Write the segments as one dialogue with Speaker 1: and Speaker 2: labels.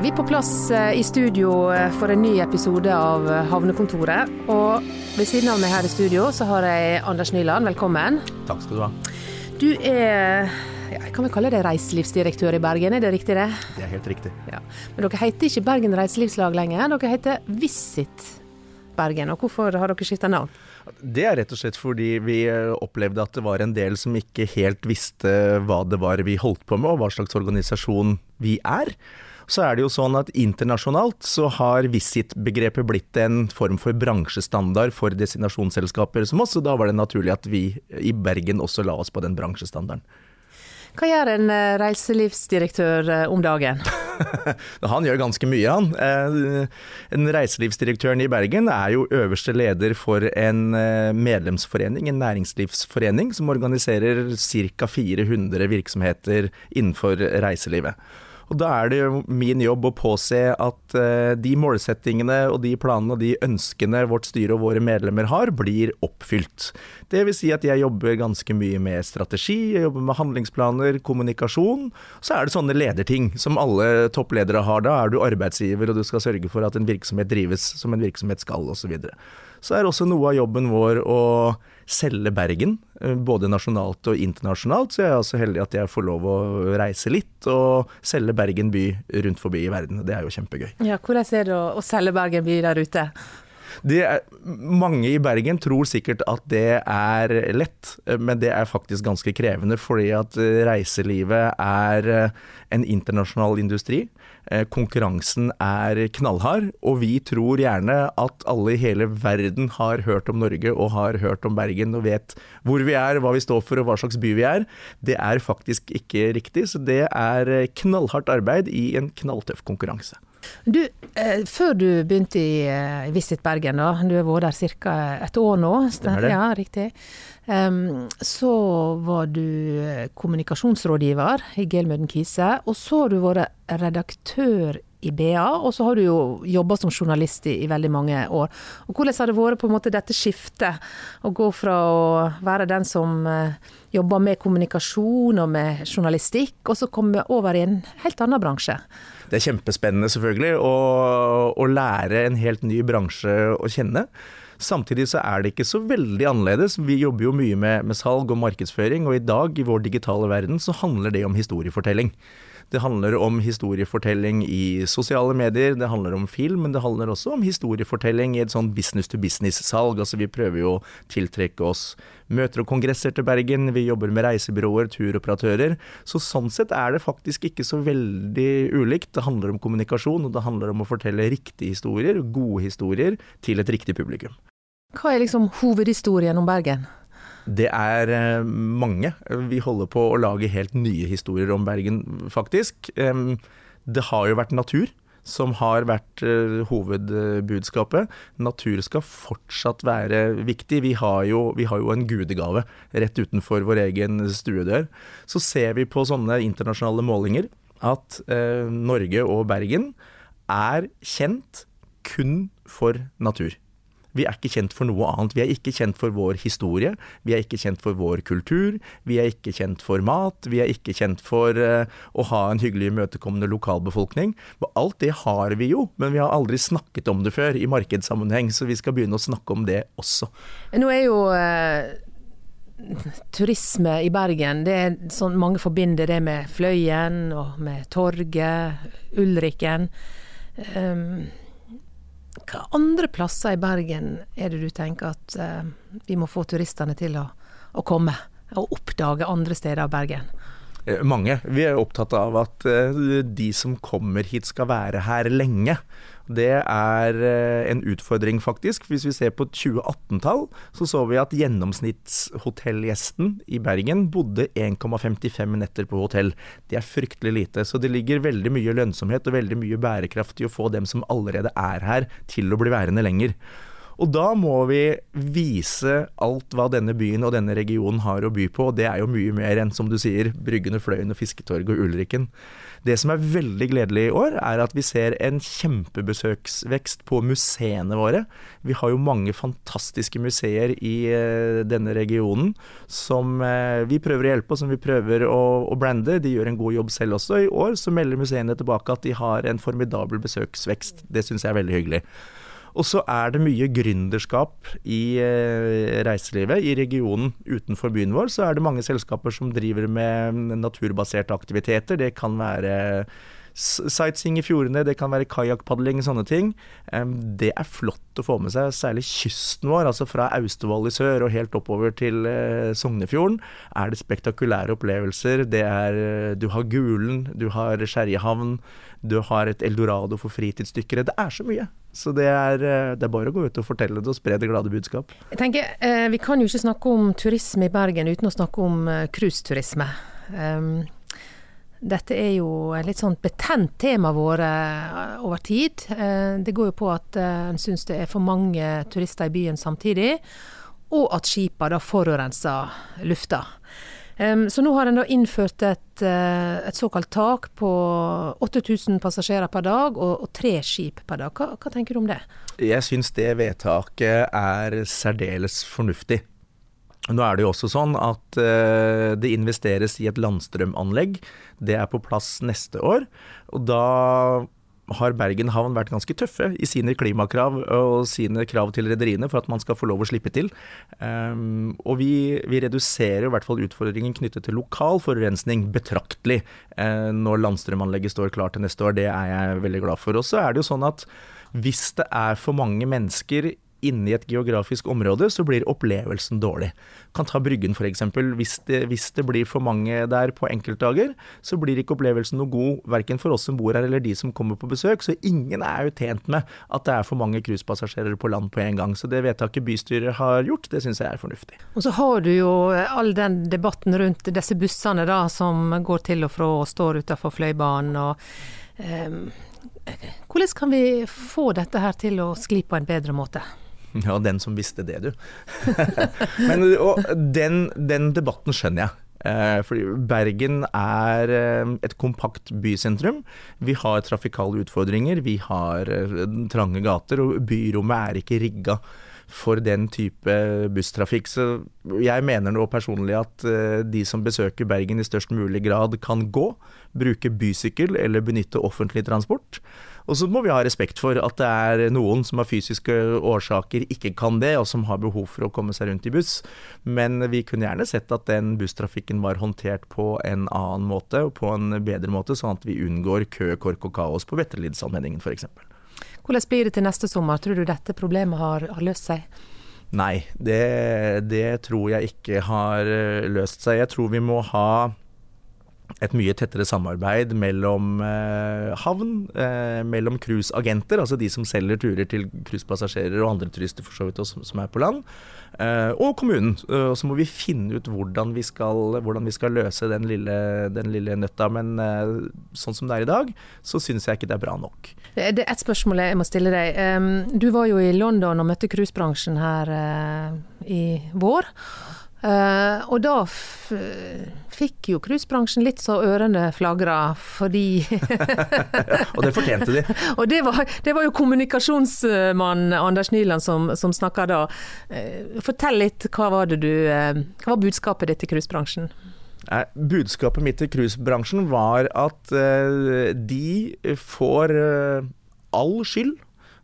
Speaker 1: er vi på plass eh, i studio eh, for en ny episode av eh, Havnekontoret. Og ved siden av meg her i studio så har jeg Anders Nyland, velkommen.
Speaker 2: Takk skal du ha.
Speaker 1: Du er ja, jeg kan vel kalle deg reiselivsdirektør i Bergen, er det riktig det?
Speaker 2: Det er helt riktig.
Speaker 1: Ja. Men dere heter ikke Bergen Reiselivslag lenger, dere heter Visit Bergen. Og hvorfor har dere skifta navn?
Speaker 2: Det er rett og slett fordi vi opplevde at det var en del som ikke helt visste hva det var vi holdt på med, og hva slags organisasjon vi er så er det jo sånn at internasjonalt så har Visit-begrepet blitt en form for bransjestandard for destinasjonsselskaper som oss, og da var det naturlig at vi i Bergen også la oss på den bransjestandarden.
Speaker 1: Hva gjør en eh, reiselivsdirektør eh, om dagen?
Speaker 2: han gjør ganske mye, han. Eh, en reiselivsdirektøren i Bergen er jo øverste leder for en medlemsforening, en næringslivsforening, som organiserer ca. 400 virksomheter innenfor reiselivet. Og da er det jo min jobb å påse at uh, de målsettingene og de planene og de ønskene vårt styre og våre medlemmer har, blir oppfylt. Det vil si at jeg jobber ganske mye med strategi, jeg jobber med handlingsplaner, kommunikasjon. Så er det sånne lederting som alle toppledere har. Da er du arbeidsgiver og du skal sørge for at en virksomhet drives som en virksomhet skal, osv. Så, er også noe av jobben vår å selge Bergen, eh, både nasjonalt og internasjonalt. Så jeg er også heldig at jeg får lov å reise litt og selge Bergen by rundt forbi i verden. Det er jo kjempegøy.
Speaker 1: Ja, Hvordan er det å selge Bergen by der ute?
Speaker 2: Er, mange i Bergen tror sikkert at det er lett, men det er faktisk ganske krevende. Fordi at reiselivet er en internasjonal industri. Eh, konkurransen er knallhard, og vi tror gjerne at alle i hele verden har hørt om Norge og har hørt om Bergen og vet hvor vi er, hva vi står for og hva slags by vi er. Det er faktisk ikke riktig, så det er knallhardt arbeid i en knalltøff konkurranse.
Speaker 1: Du, eh, før du begynte i eh, Visit Bergen, da, du har vært der ca. et år nå,
Speaker 2: Stemmer det.
Speaker 1: Ja, riktig. Um, så var du eh, kommunikasjonsrådgiver i Gelmøden Kise, og så har du vært redaktør i BA, og så har du jo jobba som journalist i, i, veldig mange år. Og Hvordan har det vært på en måte dette skiftet, å gå fra å være den som eh, jobber med kommunikasjon og med journalistikk, og så komme over i en helt annen bransje?
Speaker 2: Det er kjempespennende selvfølgelig å, å lære en helt ny bransje å kjenne. Samtidig så er det ikke så veldig annerledes. Vi jobber jo mye med, med salg og markedsføring, og i dag i vår digitale verden så handler det om historiefortelling. Det handler om historiefortelling i sosiale medier, det handler om film, men det handler også om historiefortelling i et sånn business to business-salg. Altså vi prøver jo å tiltrekke oss møter og kongresser til Bergen, vi jobber med reisebyråer, turoperatører. Så sånn sett er det faktisk ikke så veldig ulikt. Det handler om kommunikasjon, og det handler om å fortelle riktige historier, gode historier, til et riktig publikum.
Speaker 1: Hva er liksom hovedhistorien om Bergen?
Speaker 2: Det er eh, mange. Vi holder på å lage helt nye historier om Bergen, faktisk. Det har jo vært natur som har vært uh, hovedbudskapet. Natur skal fortsatt være viktig. Vi har, jo, vi har, jo, en gudegave rett utenfor vår egen stuedør. Så ser vi på sånne internasjonale målinger at uh, Norge og Bergen er kjent kun for natur. Vi er ikke kjent for noe annet. Vi er ikke kjent for vår historie, vi er ikke kjent for vår kultur, vi er ikke kjent for mat, vi er ikke kjent for uh, å ha en hyggelig, imøtekommende lokalbefolkning. Alt det har vi jo, men vi har aldri snakket om det før i markedssammenheng, så vi skal begynne å snakke om det også.
Speaker 1: Nå er jo uh turisme i Bergen, det er sånn mange forbinder det med Fløyen og med torget, Ulriken. Um, hva andre plasser i Bergen er det du tenker at uh, vi må få turistene til å, å, komme, og oppdage andre steder av Bergen?
Speaker 2: Eh, mange. Vi er opptatt av at uh, de som kommer hit skal være her lenge. Det er eh, en utfordring, faktisk. Hvis vi ser på 2018-tall, så så vi at gjennomsnittshotellgjesten i Bergen bodde 1,55 netter på hotell. Det er fryktelig lite. Så det ligger veldig mye lønnsomhet og veldig mye bærekraft i å få dem som allerede er her, til å bli værende lenger. Og da må vi vise alt hva denne byen og denne regionen har å by på, og det er jo mye mer enn, som du sier, Bryggene, Fløyen og Fisketorget og Ulriken. Det som er veldig gledelig i år, er at vi ser en kjempebesøksvekst på museene våre. Vi har jo mange fantastiske museer i uh, denne regionen som uh, vi prøver å hjelpe, og som vi prøver å, å, brande. De gjør en god jobb selv også. I år så melder museene tilbake at de har en formidabel besøksvekst. Det syns jeg er veldig hyggelig. Og så er det mye gründerskap i eh, reiselivet. I regionen utenfor byen vår så er det mange selskaper som driver med naturbaserte aktiviteter. Det kan være sightseeing i fjordene, det kan være kajakkpadling, sånne ting. Det er flott å få med seg, særlig kysten vår. Altså fra Austevoll i sør og helt oppover til eh, Sognefjorden er det spektakulære opplevelser. Det er Du har Gulen, du har Skjerjehavn, du har et eldorado for fritidsdykkere. Det er så mye. Så det er, eh, det er, bare å gå ut og fortelle det og spre det glade budskap.
Speaker 1: Jeg tenker, eh, Vi kan jo ikke snakke om turisme i Bergen uten å snakke om eh. Um, dette er jo et litt sånn betent tema våre over tid. Det går jo på at en syns det er for mange turister i byen samtidig, og at skipene da forurenser lufta. Så nå har en da innført et, eh, et, såkalt tak på 8000 passasjerer per dag og, og tre skip per dag. Hva, hva, tenker du om det?
Speaker 2: Jeg syns det vedtaket er særdeles fornuftig. Nå er det jo også sånn at uh, det investeres i et landstrømanlegg. Det er på plass neste år. Og da har Bergen havn vært ganske tøffe i sine klimakrav og sine krav til rederiene for at man skal få lov å slippe til. Um, og vi, vi, reduserer i hvert fall utfordringen knyttet til lokal forurensning betraktelig uh, når landstrømanlegget står klart til neste år. Det er jeg veldig glad for. Og så er det jo sånn at hvis det er for mange mennesker inne i et geografisk område, så blir opplevelsen dårlig. Kan ta Bryggen f.eks. Hvis, hvis det blir for mange der på enkeltdager, så blir ikke opplevelsen noe god verken for oss som bor her eller de som kommer på besøk. Så ingen er jo tjent med at det er for mange cruisepassasjerer på land på en gang. Så det vedtaket bystyret har gjort, det syns jeg er fornuftig.
Speaker 1: Og så har du jo all den debatten rundt disse bussene da, som går til og fra og står utenfor Fløibanen. og um, hvordan kan vi få dette her til å skli på en bedre måte?
Speaker 2: Ja, den som visste det, du. Men og den, den, debatten skjønner jeg. Eh, fordi Bergen er eh, et kompakt bysentrum. Vi har trafikale utfordringer, vi har eh, trange gater, og byrommet er ikke rigga for den type busstrafikk. Så jeg mener nå personlig at de som besøker Bergen i størst mulig grad kan gå, bruke bysykkel eller benytte offentlig transport. Og så må vi ha respekt for at det er noen som av fysiske årsaker ikke kan det, og som har behov for å komme seg rundt i buss. Men vi kunne gjerne sett at den busstrafikken var håndtert på en annen måte, og på en bedre måte, sånn at vi unngår kø, kork og kaos på Vetterlidsallmenningen f.eks.
Speaker 1: Hvordan blir det til neste sommer? Tror du dette problemet har, har løst seg?
Speaker 2: Nei, det, det, tror jeg ikke har eh, løst seg. Jeg tror vi må ha et mye tettere samarbeid mellom eh, havn, eh, mellom cruiseagenter, altså de som selger turer til cruisepassasjerer og andre turister for så vidt også, som er på land, eh, og kommunen. Og så må vi finne ut hvordan vi skal, hvordan vi skal løse den lille, den lille, nøtta. Men sånn som det er i dag, så syns jeg ikke det er bra nok.
Speaker 1: Det er et spørsmål jeg må stille deg. Du var jo i London og møtte cruisebransjen her i vår. Uh, og da fikk jo cruisebransjen litt så ørene flagra, fordi
Speaker 2: Og det fortjente de.
Speaker 1: og det var, det var, jo kommunikasjonsmann Anders Nyland som, som snakka da. Uh, fortell litt, hva var, det du, uh, hva var budskapet ditt til cruisebransjen?
Speaker 2: Budskapet mitt til cruisebransjen var at de får all skyld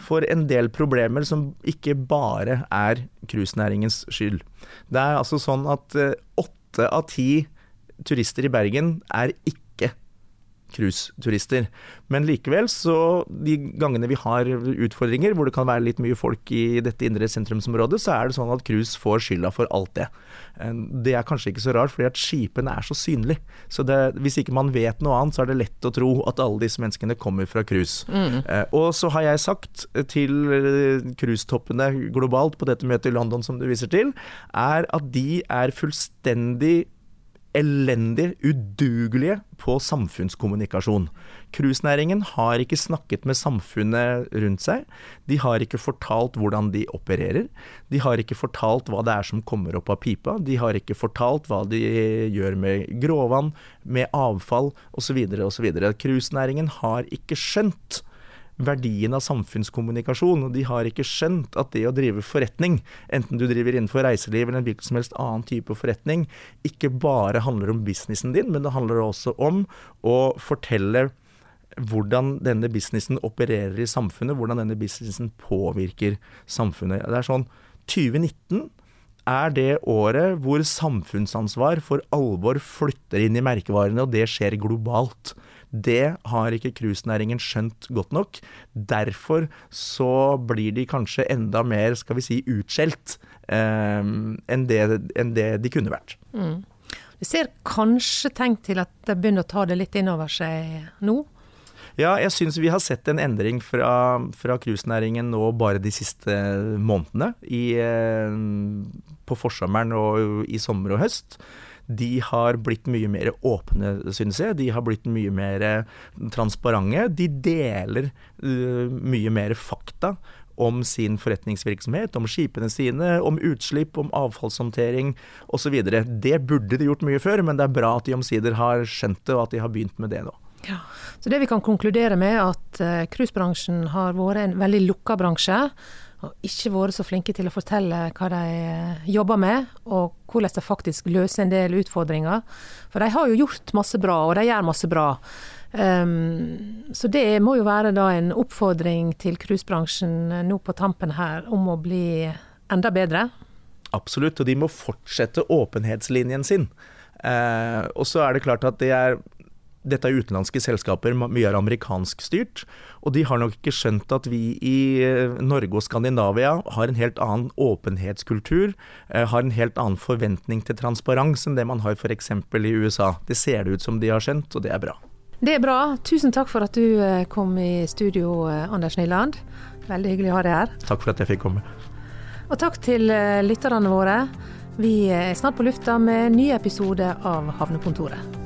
Speaker 2: for en del problemer som ikke bare er cruisenæringens skyld. Det er altså sånn at eh, åtte av ti turister i Bergen er ikke cruiseturister. Men likevel, så de gangene vi har utfordringer hvor det kan være litt mye folk i dette indre sentrumsområdet, så er det sånn at cruise får skylda for alt det. Eh, det er kanskje ikke så rart, fordi at skipene er så synlige. Så det, hvis ikke man vet noe annet, så er det lett å tro at alle disse menneskene kommer fra cruise. Mm. Eh, og så har jeg sagt til eh, cruisetoppene globalt på dette møtet i London som du viser til, er at de er fullstendig elendig, udugelige på samfunnskommunikasjon. Cruisenæringen har ikke snakket med samfunnet rundt seg. De har ikke fortalt hvordan de opererer. De har ikke fortalt hva det er som kommer opp av pipa. De har ikke fortalt hva de gjør med gråvann, med avfall osv. osv. Cruisenæringen har ikke skjønt verdien av samfunnskommunikasjon. og De har ikke skjønt at det å drive forretning, enten du driver innenfor reiseliv eller en hvilken som helst annen type forretning, ikke bare handler om businessen din, men det handler også om å fortelle hvordan denne businessen opererer i samfunnet, hvordan denne businessen påvirker samfunnet. Det er sånn 2019 er det året hvor samfunnsansvar for alvor flytter inn i merkevarene, og det skjer globalt. Det har ikke cruisenæringen skjønt godt nok. Derfor så blir de kanskje enda mer, skal vi si, utskjelt eh, enn, det, enn, det, de kunne vært. Mm.
Speaker 1: Du ser kanskje tegn til at de begynner å ta det litt inn over seg nå?
Speaker 2: Ja, jeg syns vi har sett en endring fra, fra cruisenæringen nå bare de siste månedene. I, eh, på forsommeren og i sommer og høst de har blitt mye mer åpne, synes jeg. De har blitt mye mer transparente. De deler uh, mye mer fakta om sin forretningsvirksomhet, om skipene sine, om utslipp, om avfallshåndtering osv. Det burde de gjort mye før, men det er bra at de omsider har skjønt det, og at de har begynt med det nå.
Speaker 1: Ja, så det vi kan konkludere med, at uh, cruisebransjen har vært en veldig lukka bransje og ikke vært så flinke til å fortelle hva de eh, jobber med, og hvordan de faktisk løser en del utfordringer. For de har jo gjort masse bra, og de gjør masse bra. Um, så det må jo være da en oppfordring til cruisebransjen nå på tampen her om å bli enda bedre.
Speaker 2: Absolutt, og de må fortsette åpenhetslinjen sin. Uh, og så er det klart at det er dette er utenlandske selskaper, mye er amerikansk styrt. Og de har nok ikke skjønt at vi i eh, Norge og Skandinavia har en helt annen åpenhetskultur, eh, har en helt annen forventning til transparens enn det man har f.eks. i USA. Det ser det ut som de har skjønt, og det er bra.
Speaker 1: Det er bra. Tusen takk for at du eh, kom i studio, Anders Nyland. Veldig hyggelig å ha deg her.
Speaker 2: Takk for at jeg fikk komme.
Speaker 1: Og takk til lytterne våre. Vi er snart på lufta med nye episoder av Havnekontoret.